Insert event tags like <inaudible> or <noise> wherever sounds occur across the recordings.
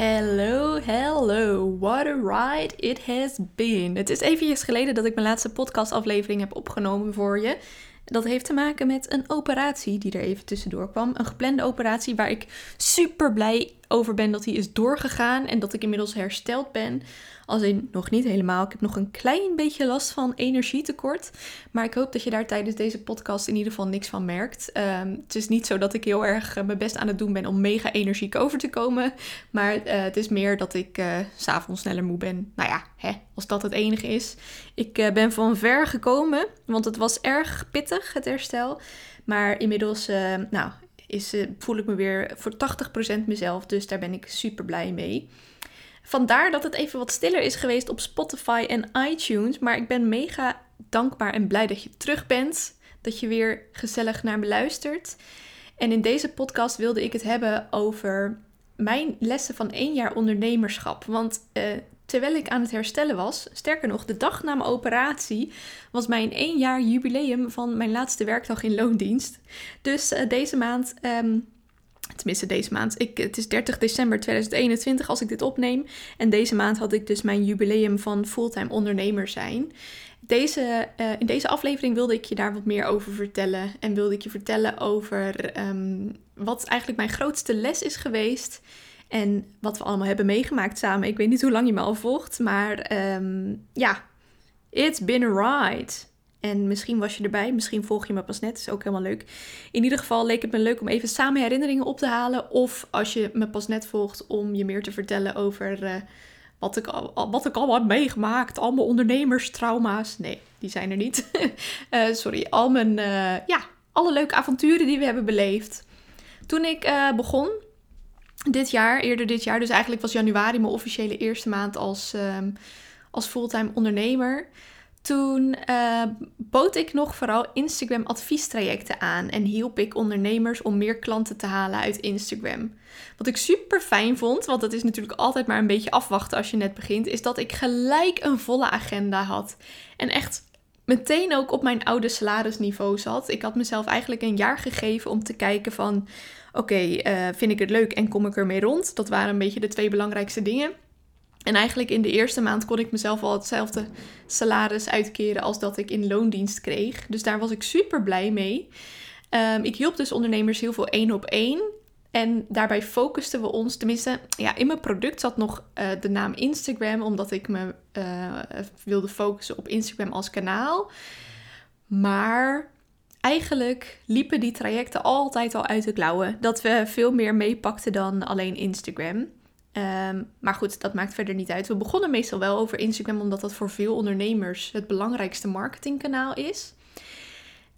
Hello, hello. What a ride it has been. Het is eventjes geleden dat ik mijn laatste podcastaflevering heb opgenomen voor je. Dat heeft te maken met een operatie die er even tussendoor kwam. Een geplande operatie waar ik super blij over ben dat die is doorgegaan en dat ik inmiddels hersteld ben. Als in nog niet helemaal. Ik heb nog een klein beetje last van energietekort. Maar ik hoop dat je daar tijdens deze podcast in ieder geval niks van merkt. Ehm, het is niet zo dat ik heel erg uh, mijn best aan het doen ben om mega energiek over te komen. Maar uh, het is meer dat ik uh, s'avonds sneller moe ben. Nou ja, hè, als dat het enige is. Ik ben van ver gekomen, want het was erg pittig, het herstel. Maar inmiddels, nou, is, voel ik me weer voor 80% mezelf. Dus daar ben ik super blij mee. Vandaar dat het even wat stiller is geweest op Spotify en iTunes. Maar ik ben mega dankbaar en blij dat je terug bent. Dat je weer gezellig naar me luistert. En in deze podcast wilde ik het hebben over mijn lessen van één jaar ondernemerschap. Want uh, terwijl ik aan het herstellen was, sterker nog, de dag na mijn operatie, was mijn één jaar jubileum van mijn laatste werkdag in loondienst. Dus uh, deze maand. Um, Tenminste, deze maand. Ik, het is 30 december 2021 als ik dit opneem. En deze maand had ik dus mijn jubileum van fulltime ondernemer zijn. Deze, uh, in deze aflevering wilde ik je daar wat meer over vertellen. En wilde ik je vertellen over um, wat eigenlijk mijn grootste les is geweest. En wat we allemaal hebben meegemaakt samen. Ik weet niet hoe lang je me al volgt. Maar um, ja, it's been a ride. En misschien was je erbij, misschien volg je me pas net, is ook helemaal leuk. In ieder geval leek het me leuk om even samen herinneringen op te halen. Of als je me pas net volgt, om je meer te vertellen over uh, wat, ik al, wat ik allemaal heb meegemaakt. Al mijn ondernemerstrauma's. Nee, die zijn er niet. uh, <laughs> sorry, al mijn, uh, ja, alle leuke avonturen die we hebben beleefd. Toen ik begon, dit jaar, eerder dit jaar, dus eigenlijk was januari mijn officiële eerste maand als, um, als fulltime ondernemer toen uh, bood ik nog vooral Instagram adviestrajecten aan en hielp ik ondernemers om meer klanten te halen uit Instagram. Wat ik super fijn vond, want dat is natuurlijk altijd maar een beetje afwachten als je net begint, is dat ik gelijk een volle agenda had. En echt meteen ook op mijn oude salarisniveau zat. Ik had mezelf eigenlijk een jaar gegeven om te kijken van oké, uh, vind ik het leuk en kom ik ermee rond? Dat waren een beetje de twee belangrijkste dingen. En eigenlijk in de eerste maand kon ik mezelf al hetzelfde salaris uitkeren als dat ik in loondienst kreeg. Dus daar was ik super blij mee. Um, ik hielp dus ondernemers heel veel één op één. En daarbij focusten we ons, tenminste, ja, in mijn product zat nog uh, de naam Instagram, omdat ik me uh, wilde focussen op Instagram als kanaal. Maar eigenlijk liepen die trajecten altijd al uit de klauwen. Dat we veel meer meepakten dan alleen Instagram. Um, maar goed, dat maakt verder niet uit. We begonnen meestal wel over Instagram, omdat dat voor veel ondernemers het belangrijkste marketingkanaal is.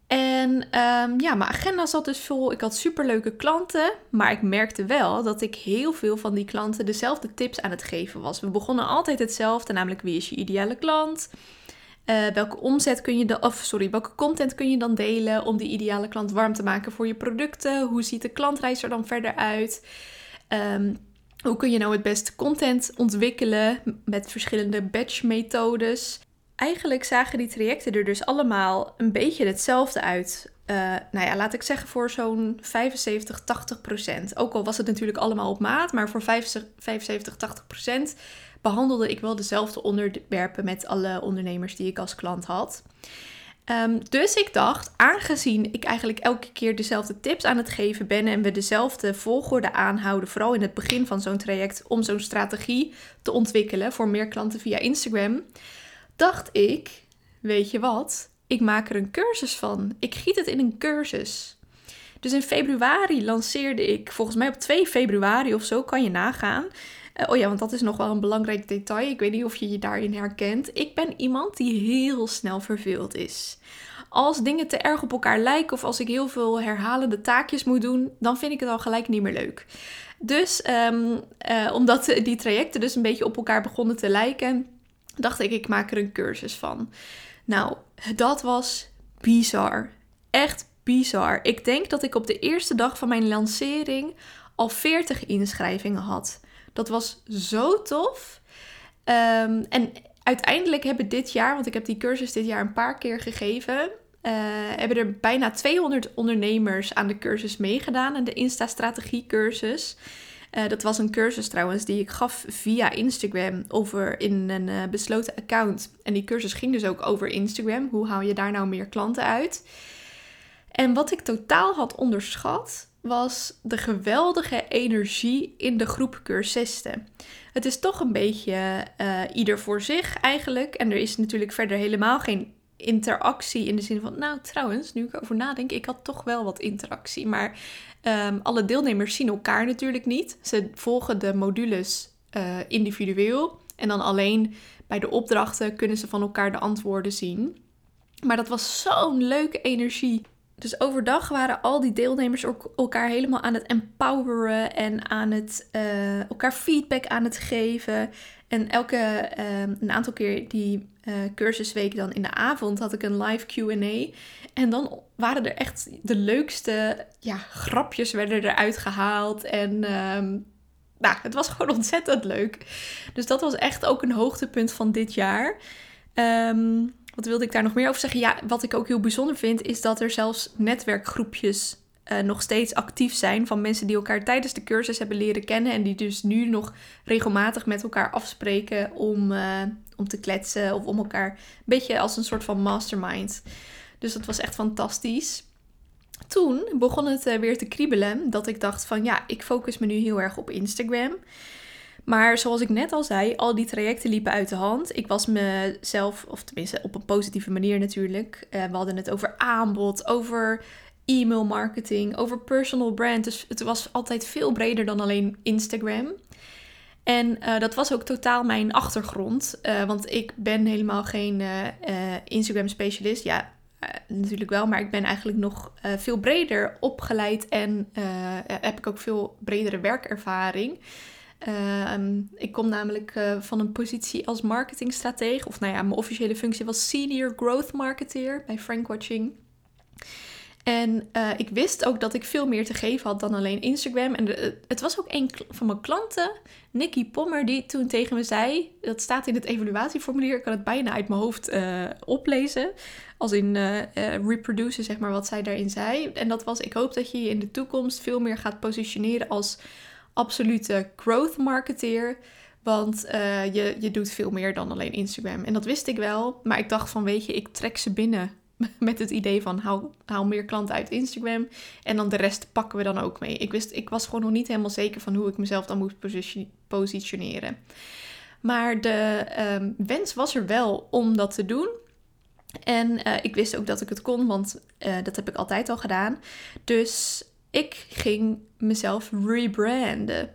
En um, ja, mijn agenda zat dus vol. Ik had superleuke klanten. Maar ik merkte wel dat ik heel veel van die klanten dezelfde tips aan het geven was. We begonnen altijd hetzelfde, namelijk wie is je ideale klant? Uh, welke omzet kun je dan, sorry, welke content kun je dan delen om die ideale klant warm te maken voor je producten? Hoe ziet de klantreis er dan verder uit? Um, hoe kun je nou het beste content ontwikkelen met verschillende batch-methodes? Eigenlijk zagen die trajecten er dus allemaal een beetje hetzelfde uit. Uh, nou ja, laat ik zeggen voor zo'n 75, 80 procent. Ook al was het natuurlijk allemaal op maat, maar voor 75, 80 procent behandelde ik wel dezelfde onderwerpen met alle ondernemers die ik als klant had. Um, dus ik dacht, aangezien ik eigenlijk elke keer dezelfde tips aan het geven ben en we dezelfde volgorde aanhouden, vooral in het begin van zo'n traject, om zo'n strategie te ontwikkelen voor meer klanten via Instagram, dacht ik, weet je wat, ik maak er een cursus van. Ik giet het in een cursus. Dus in februari lanceerde ik, volgens mij op 2 februari of zo, kan je nagaan. Uh, oh ja, want dat is nog wel een belangrijk detail. Ik weet niet of je je daarin herkent. Ik ben iemand die heel snel verveeld is. Als dingen te erg op elkaar lijken of als ik heel veel herhalende taakjes moet doen, dan vind ik het al gelijk niet meer leuk. Dus um, uh, omdat <laughs> die trajecten dus een beetje op elkaar begonnen te lijken, dacht ik, ik maak er een cursus van. Nou, dat was bizar. Echt bizar. Ik denk dat ik op de eerste dag van mijn lancering al 40 inschrijvingen had. Dat was zo tof. Ehm, en uiteindelijk hebben dit jaar, want ik heb die cursus dit jaar een paar keer gegeven, uh, hebben er bijna 200 ondernemers aan de cursus meegedaan, aan de Insta-strategie cursus. Uh, dat was een cursus trouwens die ik gaf via Instagram over in een uh, besloten account. En die cursus ging dus ook over Instagram. Hoe haal je daar nou meer klanten uit? En wat ik totaal had onderschat, was de geweldige energie in de groep cursisten. Het is toch een beetje uh, ieder voor zich eigenlijk. En er is natuurlijk verder helemaal geen interactie in de zin van, nou trouwens, nu ik erover nadenk, ik had toch wel wat interactie. Maar um, alle deelnemers zien elkaar natuurlijk niet. Ze volgen de modules uh, individueel en dan alleen bij de opdrachten kunnen ze van elkaar de antwoorden zien. Maar dat was zo'n leuke energie. Dus overdag waren al die deelnemers elkaar helemaal aan het empoweren en aan het uh, elkaar feedback aan het geven. En elke, uh, een aantal keer die uh, cursusweek dan in de avond had ik een live Q&A. En dan waren er echt de leukste ja, grapjes werden eruit gehaald. En um, nou, het was gewoon <laughs> ontzettend leuk. Dus dat was echt ook een hoogtepunt van dit jaar. Um, wat wilde ik daar nog meer over zeggen? Ja, wat ik ook heel bijzonder vind, is dat er zelfs netwerkgroepjes uh, nog steeds actief zijn van mensen die elkaar tijdens de cursus hebben leren kennen en die dus nu nog regelmatig met elkaar afspreken om, uh, om te kletsen of om elkaar een beetje als een soort van mastermind. Dus dat was echt fantastisch. Toen begon het uh, weer te kriebelen dat ik dacht van ja, ik focus me nu heel erg op Instagram. Maar zoals ik net al zei, al die trajecten liepen uit de hand. Ik was mezelf, of tenminste op een positieve manier natuurlijk. Uh, we hadden het over aanbod, over e-mail marketing, over personal brand. Dus het was altijd veel breder dan alleen Instagram. En uh, dat was ook totaal mijn achtergrond. Uh, want ik ben helemaal geen Instagram specialist. Ja, natuurlijk wel, maar ik ben eigenlijk nog veel breder opgeleid en heb ik ook veel bredere werkervaring. Uh, ik kom namelijk uh, van een positie als marketingstratege. Of nou ja, mijn officiële functie was Senior Growth Marketeer bij Frank Watching. En uh, ik wist ook dat ik veel meer te geven had dan alleen Instagram. En de, het was ook een van mijn klanten, Nicky Pommer, die toen tegen me zei... Dat staat in het evaluatieformulier, ik kan het bijna uit mijn hoofd oplezen. Als in uh, zeg maar, wat zij daarin zei. En dat was, ik hoop dat je je in de toekomst veel meer gaat positioneren als absolute growth marketeer. Want uh, je, je doet veel meer dan alleen Instagram. En dat wist ik wel. Maar ik dacht van, weet je, ik trek ze binnen <laughs> met het idee van haal, haal meer klanten uit Instagram. En dan de rest pakken we dan ook mee. Ik, wist, ik was gewoon nog niet helemaal zeker van hoe ik mezelf dan moest positioneren. Maar de um, wens was er wel om dat te doen. En uh, ik wist ook dat ik het kon, want uh, dat heb ik altijd al gedaan. Dus ik ging mezelf rebranden.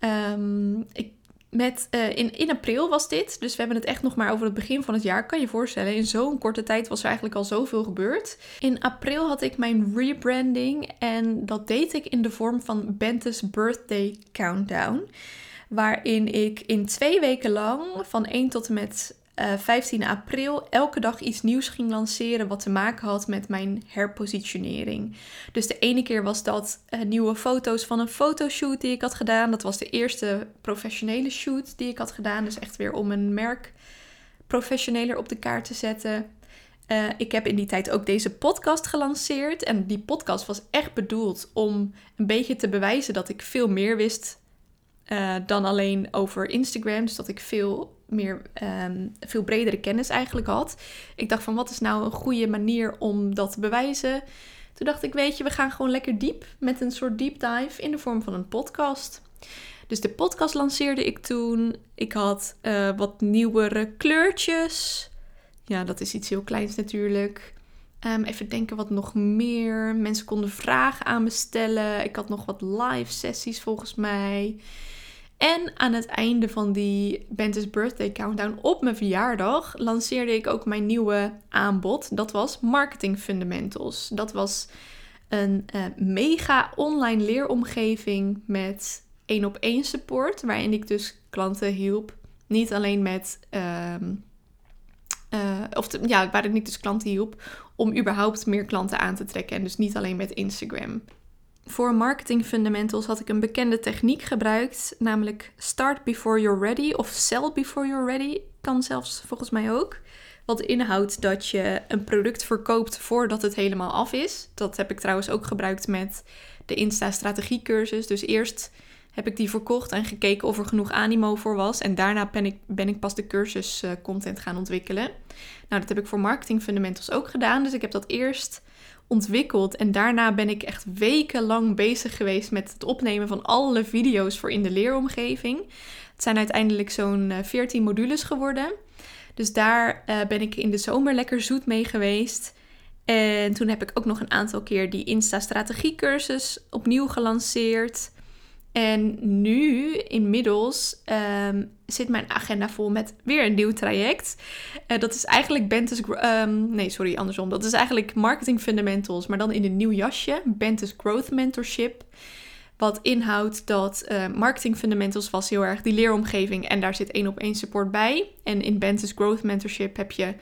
Um, ik, met, uh, in, in april was dit, dus we hebben het echt nog maar over het begin van het jaar. Kan je voorstellen, in zo'n korte tijd was er eigenlijk al zoveel gebeurd. In april had ik mijn rebranding en dat deed ik in de vorm van Bente's Birthday Countdown. Waarin ik in twee weken lang, van 1 tot en met 15 eh, april elke dag iets nieuws ging lanceren wat te maken had met mijn herpositionering. Dus de ene keer was dat uh, nieuwe foto's van een fotoshoot die ik had gedaan. Dat was de eerste professionele shoot die ik had gedaan. Dus echt weer om een merk professioneler op de kaart te zetten. Uh, ik heb in die tijd ook deze podcast gelanceerd. En die podcast was echt bedoeld om een beetje te bewijzen dat ik veel meer wist uh, dan alleen over Instagram. Dus dat ik veel meer, um, veel bredere kennis eigenlijk had. Ik dacht van wat is nou een goede manier om dat te bewijzen? Toen dacht ik, weet je, we gaan gewoon lekker diep met een soort deep dive in de vorm van een podcast. Dus de podcast lanceerde ik toen. Ik had uh, wat nieuwere kleurtjes. Ja, dat is iets heel kleins natuurlijk. Um, even denken wat nog meer. Mensen konden vragen aan me stellen. Ik had nog wat live sessies volgens mij. En aan het einde van die Bente's Birthday Countdown op mijn verjaardag lanceerde ik ook mijn nieuwe aanbod. Dat was Marketing Fundamentals. Dat was een uh, mega online leeromgeving met één op één support, waarin ik dus klanten hielp Niet alleen met, ehm, eh, of ja, waar ik dus klanten hielp, om überhaupt meer klanten aan te trekken. En dus niet alleen met Instagram. Voor marketing fundamentals had ik een bekende techniek gebruikt, namelijk start before you're ready of sell before you're ready. Kan zelfs volgens mij ook. Wat inhoudt dat je een product verkoopt voordat het helemaal af is. Dat heb ik trouwens ook gebruikt met de Insta strategie cursus. Dus eerst heb ik die verkocht en gekeken of er genoeg animo voor was. En daarna ben ik, ben ik pas de cursus uh, content gaan ontwikkelen. Nou, dat heb ik voor marketing fundamentals ook gedaan. Dus ik heb dat eerst ontwikkeld. En daarna ben ik echt wekenlang bezig geweest met het opnemen van alle video's voor in de leeromgeving. Het zijn uiteindelijk zo'n 14 eh, modules geworden. Dus daar uh, ben ik in de zomer lekker zoet mee geweest. En toen heb ik ook nog een aantal keer die Insta-strategie-cursus opnieuw gelanceerd. En nu, inmiddels, ehm, zit mijn agenda vol met weer een nieuw traject. Uh, dat is eigenlijk Bentes... Um, nee, sorry, andersom. Dat is eigenlijk Marketing Fundamentals, maar dan in een nieuw jasje. Bentes Growth Mentorship. Wat inhoudt dat uh, Marketing Fundamentals was heel erg die leeromgeving. En daar zit één op één support bij. En in Bentes Growth Mentorship heb je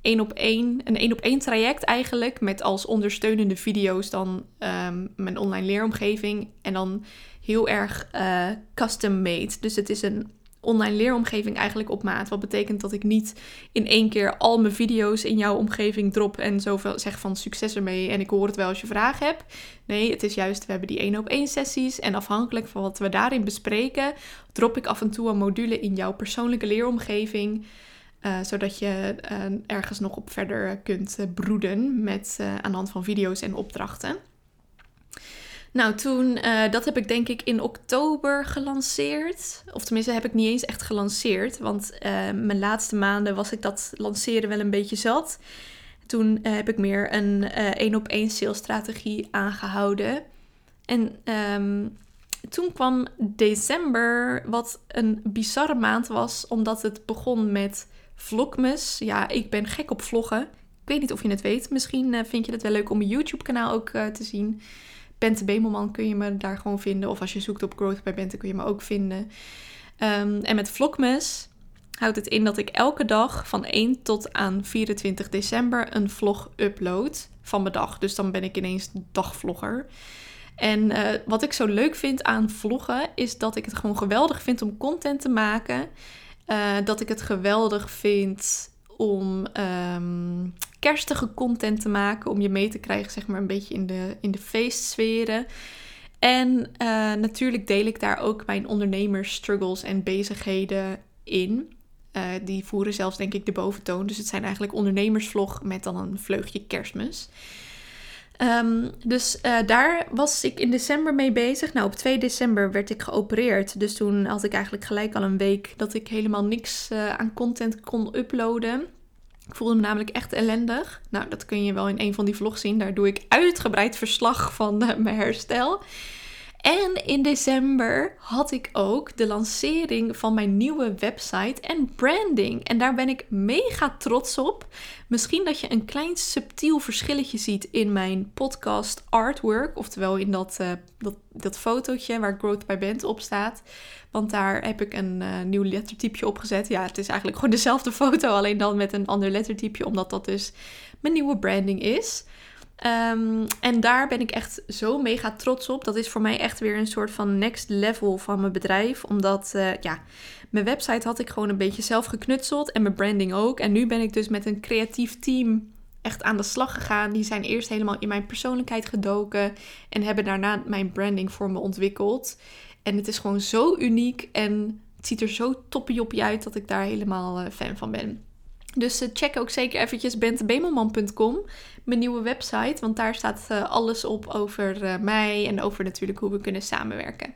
één op één, een één op één traject eigenlijk. Met als ondersteunende video's dan um, mijn online leeromgeving. En dan heel erg uh, custom made. Dus het is een online leeromgeving eigenlijk op maat. Wat betekent dat ik niet in één keer al mijn video's in jouw omgeving drop en zoveel zeg van succes ermee en ik hoor het wel als je vragen hebt. Nee, het is juist, we hebben die één op één sessies en afhankelijk van wat we daarin bespreken, drop ik af en toe een module in jouw persoonlijke leeromgeving. Uh, zodat je uh, ergens nog op verder kunt broeden met, aan de hand van video's en opdrachten. Nou, toen, uh, dat heb ik denk ik in oktober gelanceerd. Of tenminste, heb ik niet eens echt gelanceerd. Want uh, mijn laatste maanden was ik dat lanceren wel een beetje zat. Toen uh, heb ik meer een één op één salesstrategie aangehouden. En um, toen kwam december, wat een bizarre maand was, omdat het begon met Vlogmas. Ja, ik ben gek op vloggen. Ik weet niet of je het weet. Misschien vind je het wel leuk om mijn YouTube-kanaal ook te zien. Bente Bemelman kun je me daar gewoon vinden. Of als je zoekt op Growth bij Bente kun je me ook vinden. Um, en met Vlogmas houdt het in dat ik elke dag van 1 tot aan 24 december een vlog upload van mijn dag. Dus dan ben ik ineens dagvlogger. En uh, wat ik zo leuk vind aan vloggen is dat ik het gewoon geweldig vind om content te maken. Uh, dat ik het geweldig vind om um, kerstige content te maken. Om je mee te krijgen, zeg maar, een beetje in de, in de feestsferen. En uh, natuurlijk deel ik daar ook mijn ondernemersstruggles en bezigheden in. Uh, die voeren zelfs denk ik de boventoon. Dus het zijn eigenlijk ondernemersvlog met dan een vleugje kerstmis. Um, dus uh, daar was ik in december mee bezig. Nou, op 2 december werd ik geopereerd. Dus toen had ik eigenlijk gelijk al een week dat ik helemaal niks uh, aan content kon uploaden. Ik voelde me namelijk echt ellendig. Nou, dat kun je wel in een van die vlogs zien. Daar doe ik uitgebreid verslag van uh, mijn herstel. En in december had ik ook de lancering van mijn nieuwe website en branding. En daar ben ik mega trots op. Misschien dat je een klein subtiel verschilletje ziet in mijn podcast artwork. Oftewel in dat, uh, dat, dat fotootje waar Growth by Band op staat. Want daar heb ik een uh, nieuw lettertypje op gezet. Ja, het is eigenlijk gewoon dezelfde foto, alleen dan met een ander lettertypje. Omdat dat dus mijn nieuwe branding is. Um, en daar ben ik echt zo mega trots op. Dat is voor mij echt weer een soort van next level van mijn bedrijf. Omdat, uh, ja, mijn website had ik gewoon een beetje zelf geknutseld. En mijn branding ook. En nu ben ik dus met een creatief team echt aan de slag gegaan. Die zijn eerst helemaal in mijn persoonlijkheid gedoken. En hebben daarna mijn branding voor me ontwikkeld. En het is gewoon zo uniek. En het ziet er zo toppie uit dat ik daar helemaal uh, fan van ben. Dus uh, check ook zeker eventjes bentebemelman.com, mijn nieuwe website. Want daar staat uh, alles op over uh, mij en over natuurlijk hoe we kunnen samenwerken.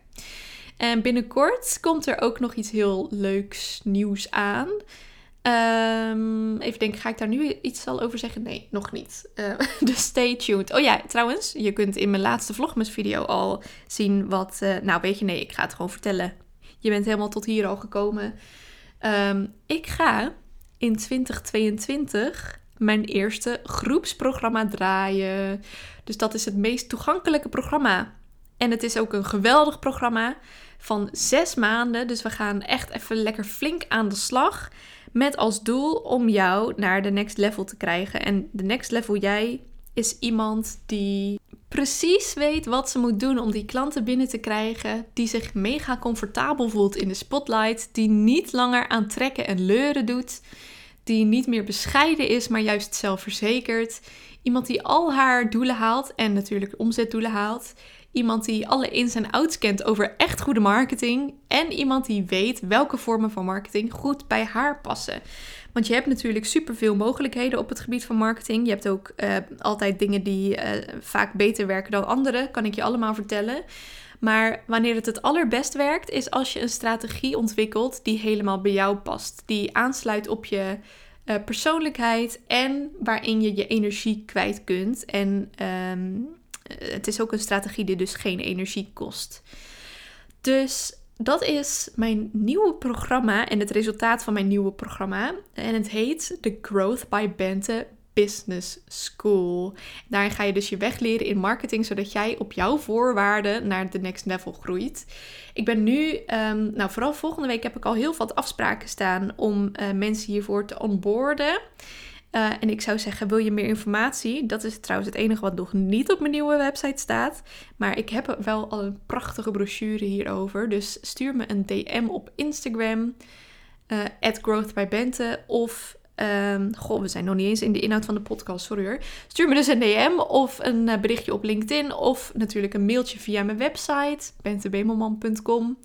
En binnenkort komt er ook nog iets heel leuks nieuws aan. Um, even denken, ga ik daar nu iets al over zeggen? Nee, nog niet. <laughs> dus stay tuned. Oh ja, trouwens, je kunt in mijn laatste Vlogmas video al zien wat... nou, weet je, nee, ik ga het gewoon vertellen. Je bent helemaal tot hier al gekomen. Um, ik ga in 2022 mijn eerste groepsprogramma draaien. Dus dat is het meest toegankelijke programma. En het is ook een geweldig programma. van zes maanden. Dus we gaan echt even lekker flink aan de slag. Met als doel om jou naar de next level te krijgen. En de next level jij is iemand die precies weet wat ze moet doen om die klanten binnen te krijgen. Die zich mega comfortabel voelt in de spotlight. Die niet langer aan trekken en leuren doet. Die niet meer bescheiden is, maar juist zelfverzekerd. Iemand die al haar doelen haalt en natuurlijk omzetdoelen haalt. Iemand die alle ins en outs kent over echt goede marketing. En iemand die weet welke vormen van marketing goed bij haar passen. Want je hebt natuurlijk superveel mogelijkheden op het gebied van marketing. Je hebt ook uh, altijd dingen die uh, vaak beter werken dan andere. Kan ik je allemaal vertellen. Maar wanneer het het allerbest werkt, is als je een strategie ontwikkelt die helemaal bij jou past. Die aansluit op je uh, persoonlijkheid en waarin je je energie kwijt kunt. En um, het is ook een strategie die dus geen energie kost. Dus dat is mijn nieuwe programma en het resultaat van mijn nieuwe programma. En het heet The Growth by Bente Business School. Daarin ga je dus je weg leren in marketing, zodat jij op jouw voorwaarden naar de next level groeit. Ik ben nu, um, nou vooral volgende week heb ik al heel wat afspraken staan om uh, mensen hiervoor te onboorden. Uh, en ik zou zeggen, wil je meer informatie? Dat is trouwens het enige wat nog niet op mijn nieuwe website staat. Maar ik heb wel al een prachtige brochure hierover. Dus stuur me een DM op Instagram. Uh, @growthbybente of Um, goh, we zijn nog niet eens in de inhoud van de podcast, sorry hoor. Stuur me dus een DM of een uh, berichtje op LinkedIn of natuurlijk een mailtje via mijn website bentebemelman.com.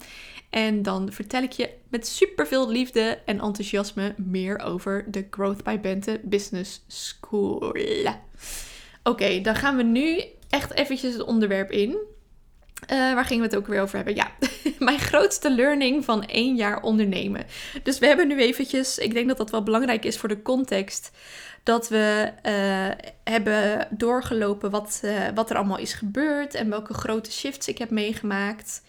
En dan vertel ik je met super veel liefde en enthousiasme meer over de Growth by Bente Business School. Oké, dan gaan we nu echt eventjes het onderwerp in. Uh, waar gingen we het ook weer over hebben? Ja, <laughs> mijn grootste learning van één jaar ondernemen. Dus we hebben nu eventjes, ik denk dat dat wel belangrijk is voor de context, dat we uh, hebben doorgelopen wat, uh, wat er allemaal is gebeurd en welke grote shifts ik heb meegemaakt.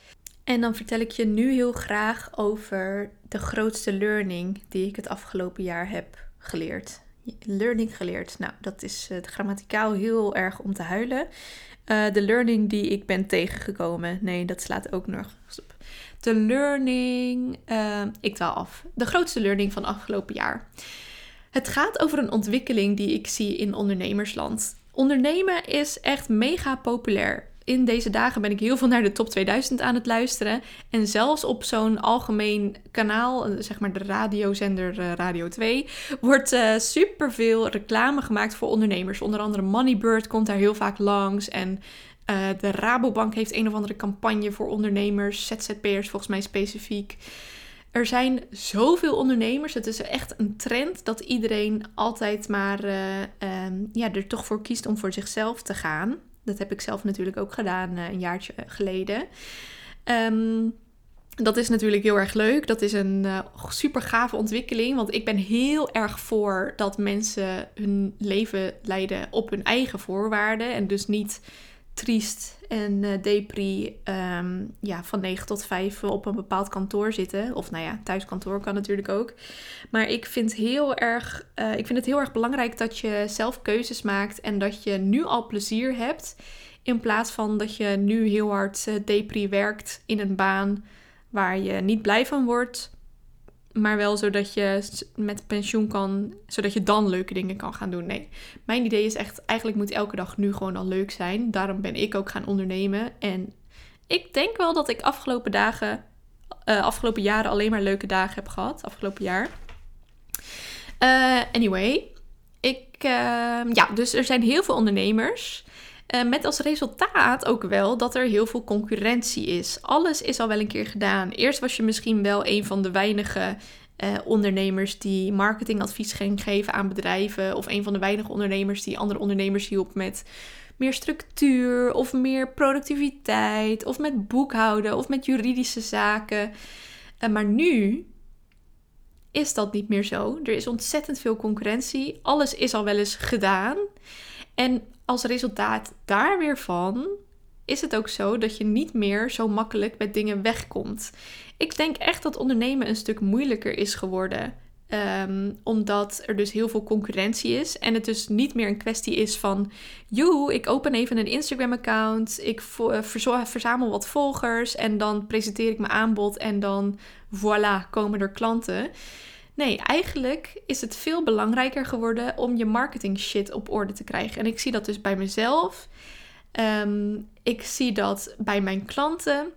En dan vertel ik je nu heel graag over de grootste learning die ik het afgelopen jaar heb geleerd. Learning geleerd. Nou, dat is uh, grammaticaal heel erg om te huilen. Uh, de learning die ik ben tegengekomen. Nee, dat slaat ook nog op. De learning. Uh, ik dwaal af. De grootste learning van afgelopen jaar. Het gaat over een ontwikkeling die ik zie in ondernemersland. Ondernemen is echt mega populair in deze dagen ben ik heel veel naar de top 2000 aan het luisteren. En zelfs op zo'n algemeen kanaal, eh, zeg maar de radiozender uh, Radio 2, wordt uh, superveel reclame gemaakt voor ondernemers. Onder andere Moneybird komt daar heel vaak langs. En de Rabobank heeft een of andere campagne voor ondernemers, ZZP'ers volgens mij specifiek. Er zijn zoveel ondernemers. Het is echt een trend dat iedereen altijd maar um, ja, er toch voor kiest om voor zichzelf te gaan. Dat heb ik zelf natuurlijk ook gedaan uh, een jaartje geleden. Um, dat is natuurlijk heel erg leuk. Dat is een uh, super gave ontwikkeling. Want ik ben heel erg voor dat mensen hun leven leiden op hun eigen voorwaarden. En dus niet triest en uh, depri um, ja, van 9 tot 5 op een bepaald kantoor zitten. Of nou ja, thuiskantoor kan natuurlijk ook. Maar ik vind, heel erg, uh, ik vind het heel erg belangrijk dat je zelf keuzes maakt en dat je nu al plezier hebt. In plaats van dat je nu heel hard uh, depri werkt in een baan waar je niet blij van wordt. Maar wel zodat je met pensioen kan, zodat je dan leuke dingen kan gaan doen. Nee, mijn idee is echt, eigenlijk moet elke dag nu gewoon al leuk zijn. Daarom ben ik ook gaan ondernemen. En ik denk wel dat ik afgelopen dagen, uh, afgelopen jaren alleen maar leuke dagen heb gehad. Afgelopen jaar. Uh, anyway, ik, uh, ja, dus er zijn heel veel ondernemers. Uh, met als resultaat ook wel dat er heel veel concurrentie is. Alles is al wel een keer gedaan. Eerst was je misschien wel een van de weinige uh, ondernemers die marketingadvies ging geven aan bedrijven. Of een van de weinige ondernemers die andere ondernemers hielp met meer structuur of meer productiviteit. Of met boekhouden of met juridische zaken. Uh, maar nu is dat niet meer zo. Er is ontzettend veel concurrentie. Alles is al wel eens gedaan. En als resultaat daar weer van is het ook zo dat je niet meer zo makkelijk met dingen wegkomt. Ik denk echt dat ondernemen een stuk moeilijker is geworden. Ehm, omdat er dus heel veel concurrentie is. En het dus niet meer een kwestie is van... Joe, ik open even een Instagram-account. Ik verzamel wat volgers. En dan presenteer ik mijn aanbod. En dan voilà, komen er klanten. Nee, eigenlijk is het veel belangrijker geworden om je marketing shit op orde te krijgen. En ik zie dat dus bij mezelf. Ehm, ik zie dat bij mijn klanten.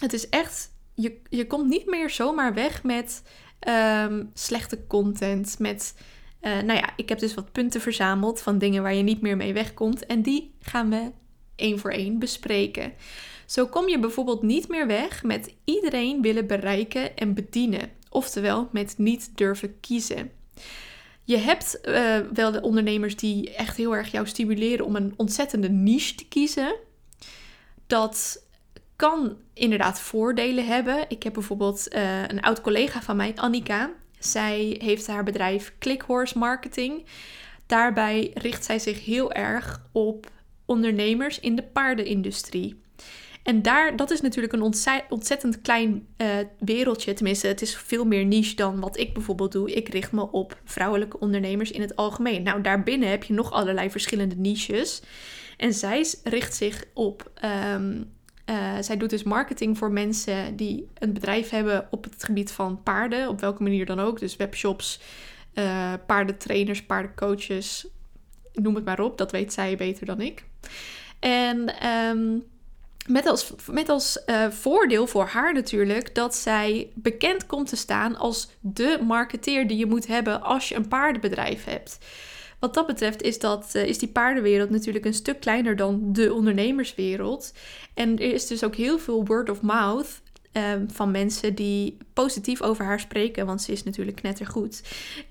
Het is echt, je, je komt niet meer zomaar weg met ehm, slechte content. Met, uh, nou ja, ik heb dus wat punten verzameld van dingen waar je niet meer mee wegkomt. En die gaan we één voor één bespreken. Zo kom je bijvoorbeeld niet meer weg met iedereen willen bereiken en bedienen. Oftewel met niet durven kiezen. Je hebt uh, wel de ondernemers die echt heel erg jou stimuleren om een ontzettende niche te kiezen. Dat kan inderdaad voordelen hebben. Ik heb bijvoorbeeld uh, een oud collega van mij, Annika. Zij heeft haar bedrijf Clickhorse Marketing. Daarbij richt zij zich heel erg op ondernemers in de paardenindustrie. En daar, dat is natuurlijk een ontzettend klein uh, wereldje. Tenminste, het is veel meer niche dan wat ik bijvoorbeeld doe. Ik richt me op vrouwelijke ondernemers in het algemeen. Nou, daarbinnen heb je nog allerlei verschillende niches. En zij richt zich op. Um, uh, zij doet dus marketing voor mensen die een bedrijf hebben op het gebied van paarden, op welke manier dan ook. Dus webshops, uh, paardentrainers, paardencoaches, noem het maar op. Dat weet zij beter dan ik. En um, met als, met als uh, voordeel voor haar natuurlijk dat zij bekend komt te staan als de marketeer die je moet hebben als je een paardenbedrijf hebt. Wat dat betreft is, dat, uh, is die paardenwereld natuurlijk een stuk kleiner dan de ondernemerswereld. En er is dus ook heel veel word of mouth Ehm, van mensen die positief over haar spreken, want ze is natuurlijk knettergoed.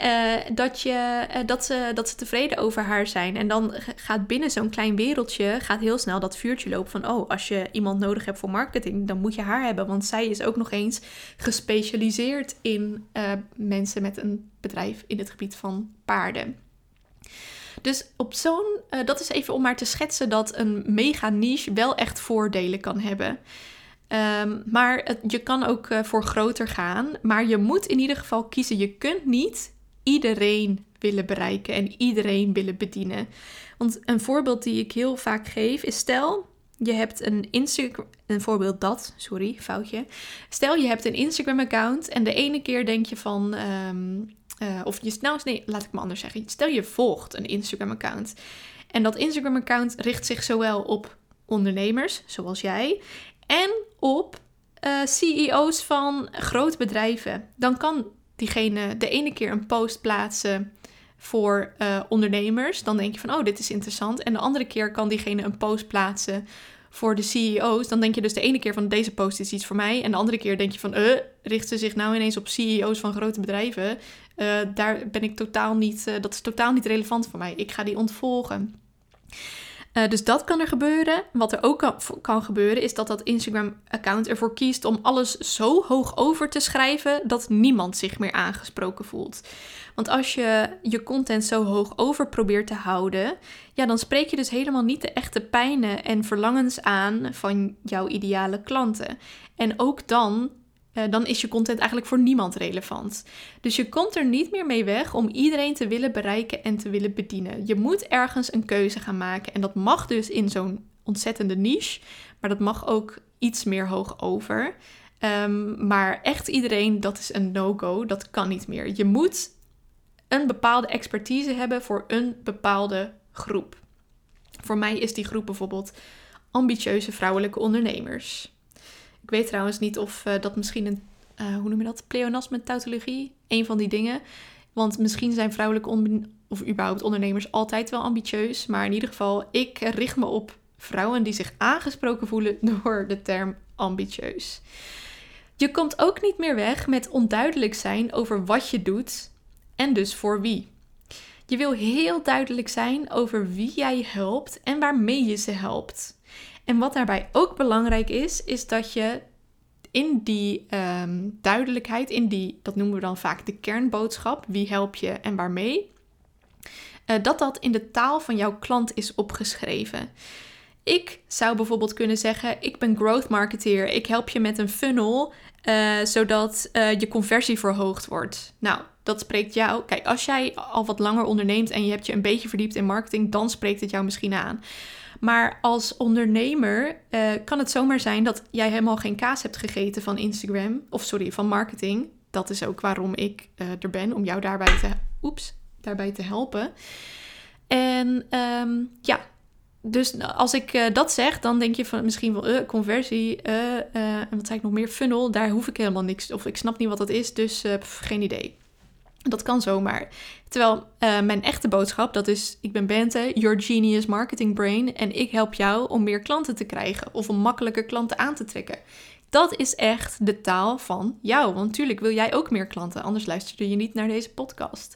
Uh, dat, je, uh, dat, ze, dat ze tevreden over haar zijn. En dan gaat binnen zo'n klein wereldje gaat heel snel dat vuurtje lopen van... oh, als je iemand nodig hebt voor marketing, dan moet je haar hebben. Want zij is ook nog eens gespecialiseerd in uh, mensen met een bedrijf in het gebied van paarden. Dus op zo'n, dat is even om maar te schetsen dat een mega niche wel echt voordelen kan hebben. Um, maar je kan ook uh, voor groter gaan. Maar je moet in ieder geval kiezen. Je kunt niet iedereen willen bereiken en iedereen willen bedienen. Want een voorbeeld die ik heel vaak geef is: stel je hebt een Instagram. Een voorbeeld dat, sorry, foutje. Stel je hebt een Instagram-account en de ene keer denk je van. Um, uh, of je nou, nee, laat ik me anders zeggen. Stel je volgt een Instagram-account. En dat Instagram-account richt zich zowel op ondernemers, zoals jij, en op uh, CEO's van grote bedrijven. Dan kan diegene de ene keer een post plaatsen voor uh, ondernemers. Dan denk je van, oh, dit is interessant. En de andere keer kan diegene een post plaatsen voor de CEO's. Dan denk je dus de ene keer van, deze post is iets voor mij. En de andere keer denk je van, uh, richt ze zich nou ineens op CEO's van grote bedrijven? Daar ben ik totaal niet, dat is totaal niet relevant voor mij. Ik ga die ontvolgen. Uh, dus dat kan er gebeuren. Wat er ook kan, kan gebeuren is dat dat Instagram-account ervoor kiest om alles zo hoog over te schrijven dat niemand zich meer aangesproken voelt. Want als je je content zo hoog over probeert te houden, ja, dan spreek je dus helemaal niet de echte pijnen en verlangens aan van jouw ideale klanten. En ook dan uh, dan is je content eigenlijk voor niemand relevant. Dus je komt er niet meer mee weg om iedereen te willen bereiken en te willen bedienen. Je moet ergens een keuze gaan maken. En dat mag dus in zo'n ontzettende niche, maar dat mag ook iets meer hoog over. Um, maar echt iedereen, dat is een no-go. Dat kan niet meer. Je moet een bepaalde expertise hebben voor een bepaalde groep. Voor mij is die groep bijvoorbeeld ambitieuze vrouwelijke ondernemers. Ik weet trouwens niet of uh, dat misschien een, uh, hoe noem je dat, pleonasme tautologie, een van die dingen. Want misschien zijn vrouwelijke of überhaupt ondernemers altijd wel ambitieus. Maar in ieder geval, ik richt me op vrouwen die zich aangesproken voelen <laughs> door de term ambitieus. Je komt ook niet meer weg met onduidelijk zijn over wat je doet en dus voor wie. Je wil heel duidelijk zijn over wie jij helpt en waarmee je ze helpt. En wat daarbij ook belangrijk is, is dat je in die ehm, duidelijkheid, in die, dat noemen we dan vaak de kernboodschap, wie help je en waarmee, uh, dat dat in de taal van jouw klant is opgeschreven. Ik zou bijvoorbeeld kunnen zeggen: Ik ben growth marketeer. Ik help je met een funnel uh, zodat uh, je conversie verhoogd wordt. Nou, dat spreekt jou. Kijk, als jij al wat langer onderneemt en je hebt je een beetje verdiept in marketing, dan spreekt het jou misschien aan. Maar als ondernemer uh, kan het zomaar zijn dat jij helemaal geen kaas hebt gegeten van Instagram, of sorry, van marketing. Dat is ook waarom ik uh, er ben, om jou daarbij te, oeps, daarbij te helpen. En um, ja, dus als ik uh, dat zeg, dan denk je van misschien wel uh, conversie. Uh, en wat zei ik nog meer? Funnel. Daar hoef ik helemaal niks. Of ik snap niet wat dat is. Dus geen idee. Dat kan zomaar. Terwijl mijn echte boodschap, dat is: ik ben Bente, your genius marketing brain. En ik help jou om meer klanten te krijgen. Of om makkelijker klanten aan te trekken. Dat is echt de taal van jou. Want natuurlijk wil jij ook meer klanten. Anders luister je niet naar deze podcast.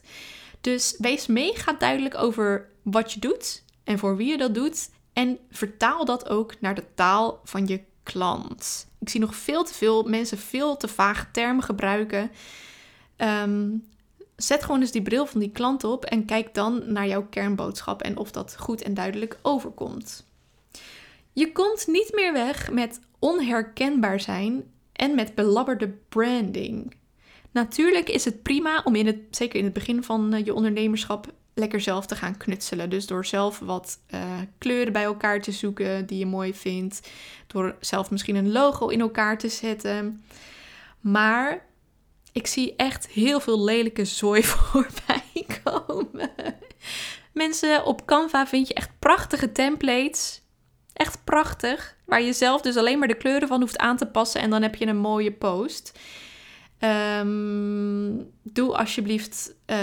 Dus wees mega duidelijk over wat je doet en voor wie je dat doet. En vertaal dat ook naar de taal van je klant. Ik zie nog veel te veel mensen veel te vage termen gebruiken. Um, zet gewoon eens die bril van die klant op en kijk dan naar jouw kernboodschap en of dat goed en duidelijk overkomt. Je komt niet meer weg met onherkenbaar zijn en met belabberde branding. Natuurlijk is het prima om in het, zeker in het begin van eh, je ondernemerschap, lekker zelf te gaan knutselen. Dus door zelf wat uh, kleuren bij elkaar te zoeken die je mooi vindt. Door zelf misschien een logo in elkaar te zetten. Maar ik zie echt heel veel lelijke zooi <laughs> voorbij komen. Mensen, op Canva vind je echt prachtige templates. Echt prachtig. Waar je zelf dus alleen maar de kleuren van hoeft aan te passen. En dan heb je een mooie post. Um, doe alsjeblieft uh,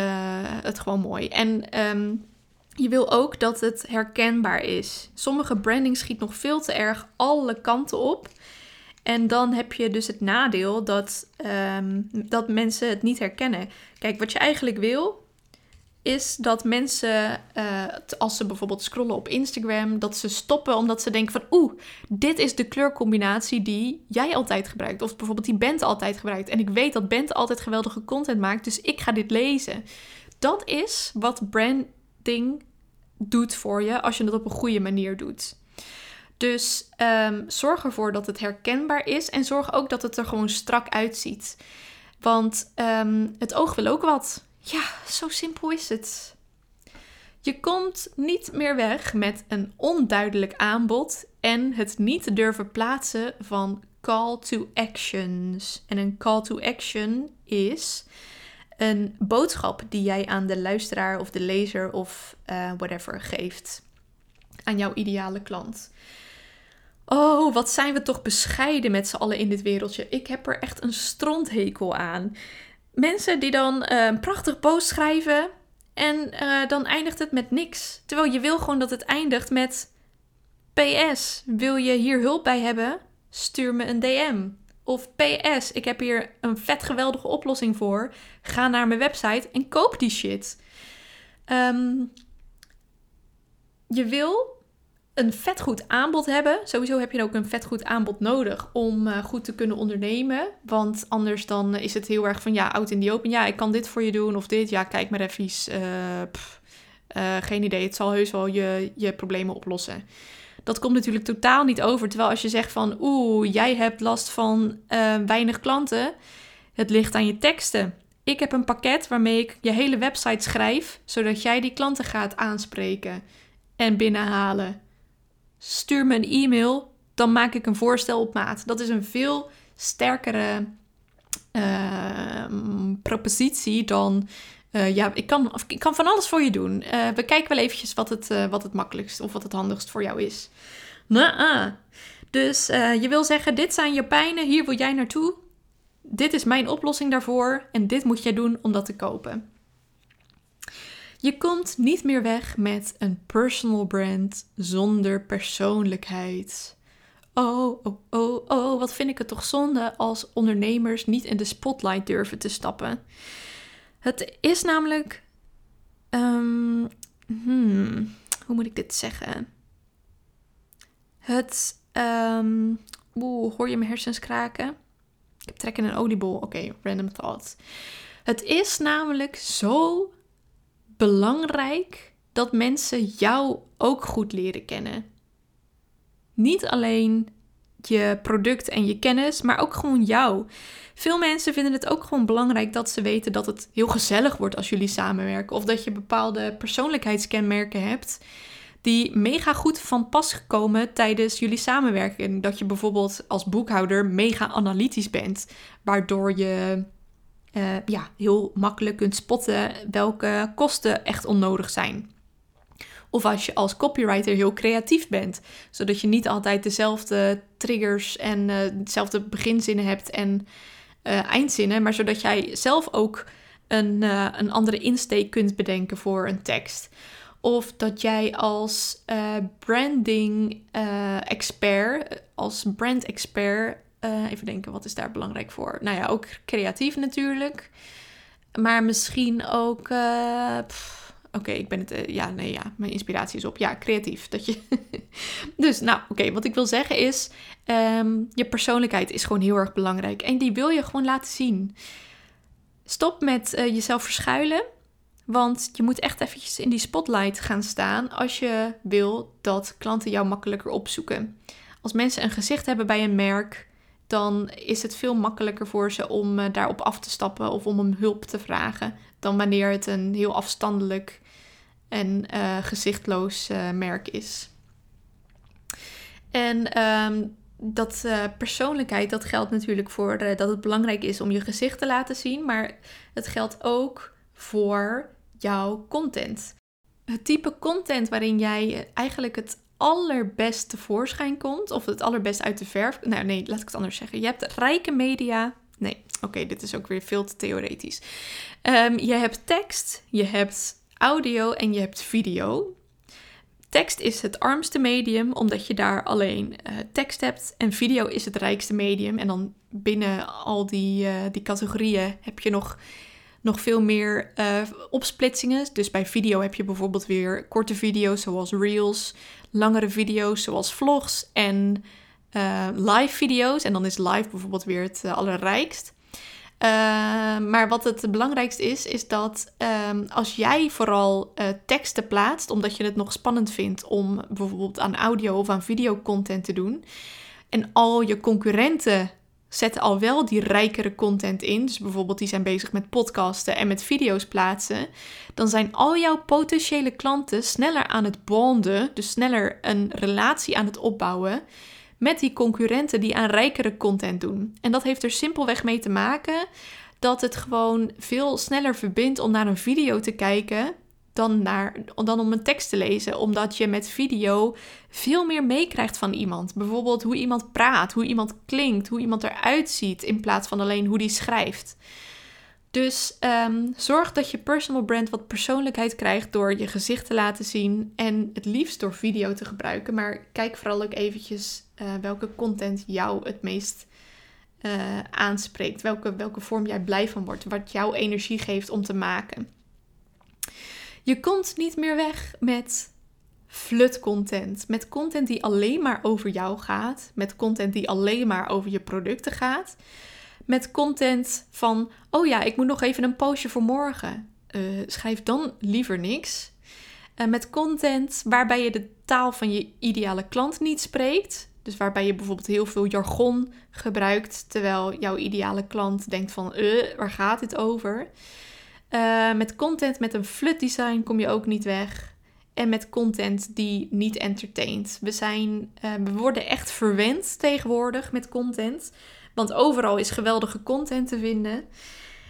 het gewoon mooi. En um, je wil ook dat het herkenbaar is. Sommige branding schiet nog veel te erg alle kanten op. En dan heb je dus het nadeel dat, um, dat mensen het niet herkennen. Kijk, wat je eigenlijk wil, is dat mensen, uh, als ze bijvoorbeeld scrollen op Instagram, dat ze stoppen omdat ze denken van oeh, dit is de kleurcombinatie die jij altijd gebruikt. Of bijvoorbeeld die Bent altijd gebruikt. En ik weet dat Bent altijd geweldige content maakt, dus ik ga dit lezen. Dat is wat branding doet voor je als je het op een goede manier doet. Dus um, zorg ervoor dat het herkenbaar is en zorg ook dat het er gewoon strak uitziet. Want um, het oog wil ook wat. Ja, zo simpel is het. Je komt niet meer weg met een onduidelijk aanbod en het niet durven plaatsen van call to actions. En een call to action is een boodschap die jij aan de luisteraar of de lezer of uh, whatever geeft. Aan jouw ideale klant. Oh, wat zijn we toch bescheiden met z'n allen in dit wereldje. Ik heb er echt een stronthekel aan. Mensen die dan uh, een prachtig post schrijven en uh, dan eindigt het met niks. Terwijl je wil gewoon dat het eindigt met PS. Wil je hier hulp bij hebben? Stuur me een DM. Of PS, ik heb hier een vet geweldige oplossing voor. Ga naar mijn website en koop die shit. Um, je wil een vet goed aanbod hebben. Sowieso heb je ook een vet goed aanbod nodig om uh, goed te kunnen ondernemen. Want anders dan is het heel erg van ja, oud in die open. Ja, ik kan dit voor je doen of dit. Ja, kijk maar even. Uh, geen idee, het zal heus wel je, je problemen oplossen. Dat komt natuurlijk totaal niet over. Terwijl als je zegt van oeh, jij hebt last van weinig klanten. Het ligt aan je teksten. Ik heb een pakket waarmee ik je hele website schrijf, zodat jij die klanten gaat aanspreken en binnenhalen stuur me een e-mail, dan maak ik een voorstel op maat. Dat is een veel sterkere uh, propositie dan. Uh, ja, ik kan, ik kan van alles voor je doen. Uh, we kijken wel eventjes wat het, uh, wat het makkelijkst of wat het handigst voor jou is. Dus je wil zeggen, dit zijn je pijnen, hier wil jij naartoe. Dit is mijn oplossing daarvoor en dit moet jij doen om dat te kopen. Je komt niet meer weg met een personal brand zonder persoonlijkheid. Oh, oh, oh, oh, wat vind ik het toch zonde als ondernemers niet in de spotlight durven te stappen. Het is namelijk. Um, hmm, hoe moet ik dit zeggen? Het. Um, Oeh, hoor je mijn hersens kraken? Ik heb trek in een oliebol. Oké, random thought. Het is namelijk zo belangrijk dat mensen jou ook goed leren kennen. Niet alleen je product en je kennis, maar ook gewoon jou. Veel mensen vinden het ook gewoon belangrijk dat ze weten dat het heel gezellig wordt als jullie samenwerken. Of dat je bepaalde persoonlijkheidskenmerken hebt die mega goed van pas komen tijdens jullie samenwerking. Dat je bijvoorbeeld als boekhouder mega analytisch bent, waardoor je uh, ja, heel makkelijk kunt spotten welke kosten echt onnodig zijn. Of als je als copywriter heel creatief bent, zodat je niet altijd dezelfde triggers en uh, dezelfde beginzinnen hebt en uh, eindzinnen, maar zodat jij zelf ook een, een andere insteek kunt bedenken voor een tekst. Of dat jij als branding expert, als brand expert, even denken, wat is daar belangrijk voor? Nou ja, ook creatief natuurlijk. Maar misschien ook. Pff, Oké, ik ben het. Uh, ja, nee, ja. Mijn inspiratie is op. Ja, creatief. Dat je. <laughs> dus, nou, oké. wat ik wil zeggen is. Um, je persoonlijkheid is gewoon heel erg belangrijk. En die wil je gewoon laten zien. Stop met jezelf verschuilen. Want je moet echt eventjes in die spotlight gaan staan. Als je wil dat klanten jou makkelijker opzoeken. Als mensen een gezicht hebben bij een merk. Dan is het veel makkelijker voor ze om uh, daarop af te stappen of om om hulp te vragen. Dan wanneer het een heel afstandelijk en uh, gezichtloos uh, merk is. En um, dat persoonlijkheid, dat geldt natuurlijk voor dat het belangrijk is om je gezicht te laten zien, maar het geldt ook voor jouw content. Het type content waarin jij eigenlijk het allerbest tevoorschijn komt, of het allerbest uit de verf. Nou, nee, laat ik het anders zeggen. Je hebt rijke media. Nee, oké, dit is ook weer veel te theoretisch. Um, je hebt tekst, je hebt audio en je hebt video. Tekst is het armste medium, omdat je daar alleen uh, tekst hebt. En video is het rijkste medium. En dan binnen al die, uh, die categorieën heb je nog, nog veel meer uh, opsplitsingen. Dus bij video heb je bijvoorbeeld weer korte video's zoals reels, langere video's zoals vlogs en live video's. En dan is live bijvoorbeeld weer het allerrijkst. Uh, maar wat het belangrijkste is, is dat um, als jij vooral teksten plaatst, omdat je het nog spannend vindt om bijvoorbeeld aan audio of aan videocontent te doen, en al je concurrenten zetten al wel die rijkere content in, dus bijvoorbeeld die zijn bezig met podcasten en met video's plaatsen, dan zijn al jouw potentiële klanten sneller aan het bonden, dus sneller een relatie aan het opbouwen met die concurrenten die aan rijkere content doen. En dat heeft er simpelweg mee te maken dat het gewoon veel sneller verbindt om naar een video te kijken dan, naar, dan om een tekst te lezen. Omdat je met video veel meer meekrijgt van iemand. Bijvoorbeeld hoe iemand praat, hoe iemand klinkt, hoe iemand eruit ziet, in plaats van alleen hoe die schrijft. Dus um, zorg dat je personal brand wat persoonlijkheid krijgt door je gezicht te laten zien en het liefst door video te gebruiken. Maar kijk vooral ook eventjes uh, welke content jou het meest uh, aanspreekt. Welke, welke vorm jij blij van wordt. Wat jouw energie geeft om te maken. Je komt niet meer weg met flut content. Met content die alleen maar over jou gaat. Met content die alleen maar over je producten gaat met content van: oh ja, ik moet nog even een postje voor morgen. Uh, schrijf dan liever niks. Uh, met content waarbij je de taal van je ideale klant niet spreekt. Dus waarbij je bijvoorbeeld heel veel jargon gebruikt, terwijl jouw ideale klant denkt van, uh, waar gaat dit over? Uh, met content met een flut design kom je ook niet weg. En met content die niet entertaint. We, zijn, uh, we worden echt verwend tegenwoordig met content. Want overal is geweldige content te vinden.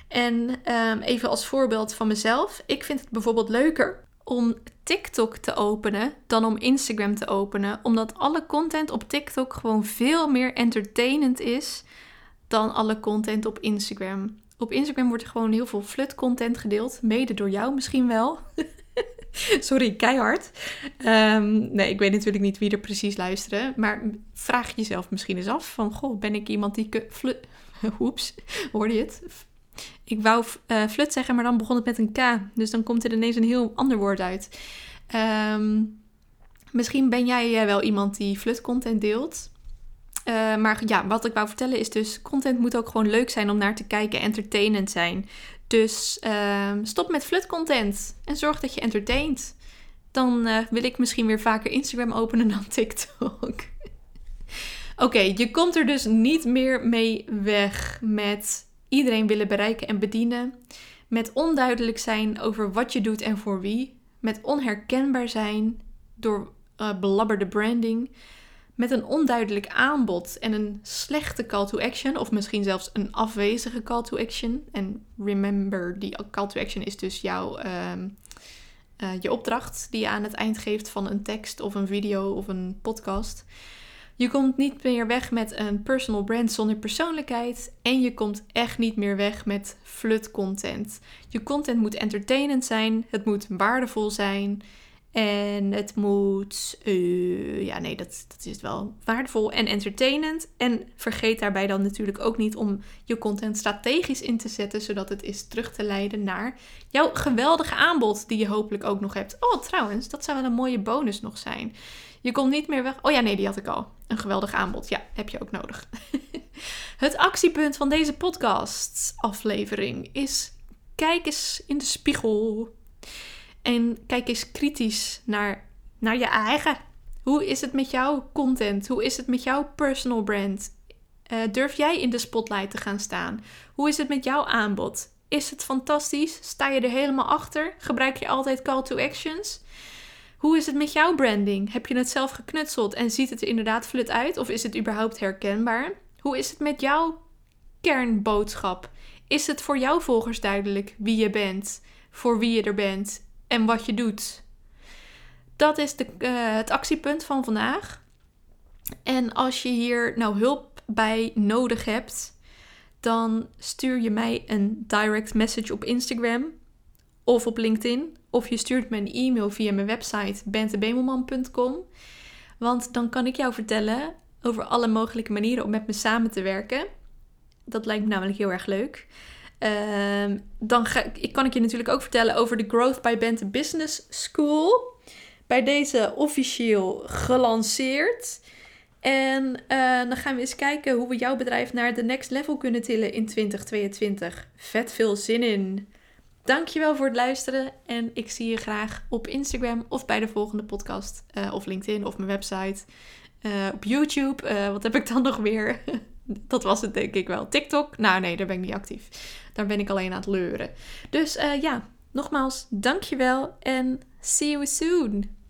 En um, even als voorbeeld van mezelf. Ik vind het bijvoorbeeld leuker om TikTok te openen dan om Instagram te openen. Omdat alle content op TikTok gewoon veel meer entertainend is dan alle content op Instagram. Op Instagram wordt er gewoon heel veel flut content gedeeld. Mede door jou misschien wel. <laughs> Sorry, keihard. Um, nee, ik weet natuurlijk niet wie er precies luisteren. Maar vraag jezelf misschien eens af van... Goh, ben ik iemand die... Flut... <laughs> Oeps, hoorde je het? Ik wou uh, flut zeggen, maar dan begon het met een K. Dus dan komt er ineens een heel ander woord uit. Um, misschien ben jij uh, wel iemand die flut content deelt. Uh, maar ja, wat ik wou vertellen is dus... Content moet ook gewoon leuk zijn om naar te kijken. Entertainend zijn. Dus uh, stop met flut content en zorg dat je entertaint. Dan uh, wil ik misschien weer vaker Instagram openen dan <laughs> TikTok. Oké, je komt er dus niet meer mee weg met iedereen willen bereiken en bedienen. Met onduidelijk zijn over wat je doet en voor wie. Met onherkenbaar zijn door uh, belabberde branding. Met een onduidelijk aanbod en een slechte call to action, of misschien zelfs een afwezige call to action. En remember, die call to action is dus jouw, ehm, eh, je opdracht die je aan het eind geeft van een tekst of een video of een podcast. Je komt niet meer weg met een personal brand zonder persoonlijkheid. En je komt echt niet meer weg met flut content. Je content moet entertainend zijn, het moet waardevol zijn. En het moet, uh, ja nee, dat, dat is wel waardevol en entertainend. En vergeet daarbij dan natuurlijk ook niet om je content strategisch in te zetten, zodat het is terug te leiden naar jouw geweldige aanbod die je hopelijk ook nog hebt. Oh, trouwens, dat zou wel een mooie bonus nog zijn. Je komt niet meer weg. Oh ja, nee, die had ik al. Een geweldig aanbod. Ja, heb je ook nodig. <laughs> het actiepunt van deze podcast aflevering is: kijk eens in de spiegel. En kijk eens kritisch naar, naar je eigen. Hoe is het met jouw content? Hoe is het met jouw personal brand? Uh, durf jij in de spotlight te gaan staan? Hoe is het met jouw aanbod? Is het fantastisch? Sta je er helemaal achter? Gebruik je altijd call to actions? Hoe is het met jouw branding? Heb je het zelf geknutseld en ziet het er inderdaad flut uit? Of is het überhaupt herkenbaar? Hoe is het met jouw kernboodschap? Is het voor jouw volgers duidelijk wie je bent, voor wie je er bent en wat je doet? Dat is de, uh, het actiepunt van vandaag. En als je hier nou hulp bij nodig hebt, dan stuur je mij een direct message op Instagram of op LinkedIn. Of je stuurt me een e-mail via mijn website bentebemelman.com. Want dan kan ik jou vertellen over alle mogelijke manieren om met me samen te werken. Dat lijkt me namelijk heel erg leuk. Uh, dan ga, ik, kan ik je natuurlijk ook vertellen over de Growth by Bente Business School. Bij deze officieel gelanceerd. En uh, dan gaan we eens kijken hoe we jouw bedrijf naar de next level kunnen tillen in 2022. Vet veel zin in! Dankjewel voor het luisteren en ik zie je graag op Instagram of bij de volgende podcast uh, of LinkedIn of mijn website. Uh, op YouTube, wat heb ik dan nog weer? <laughs> Dat was het denk ik wel. TikTok? Nou nee, daar ben ik niet actief. Daar ben ik alleen aan het leuren. Dus ja, nogmaals, dankjewel en see you soon!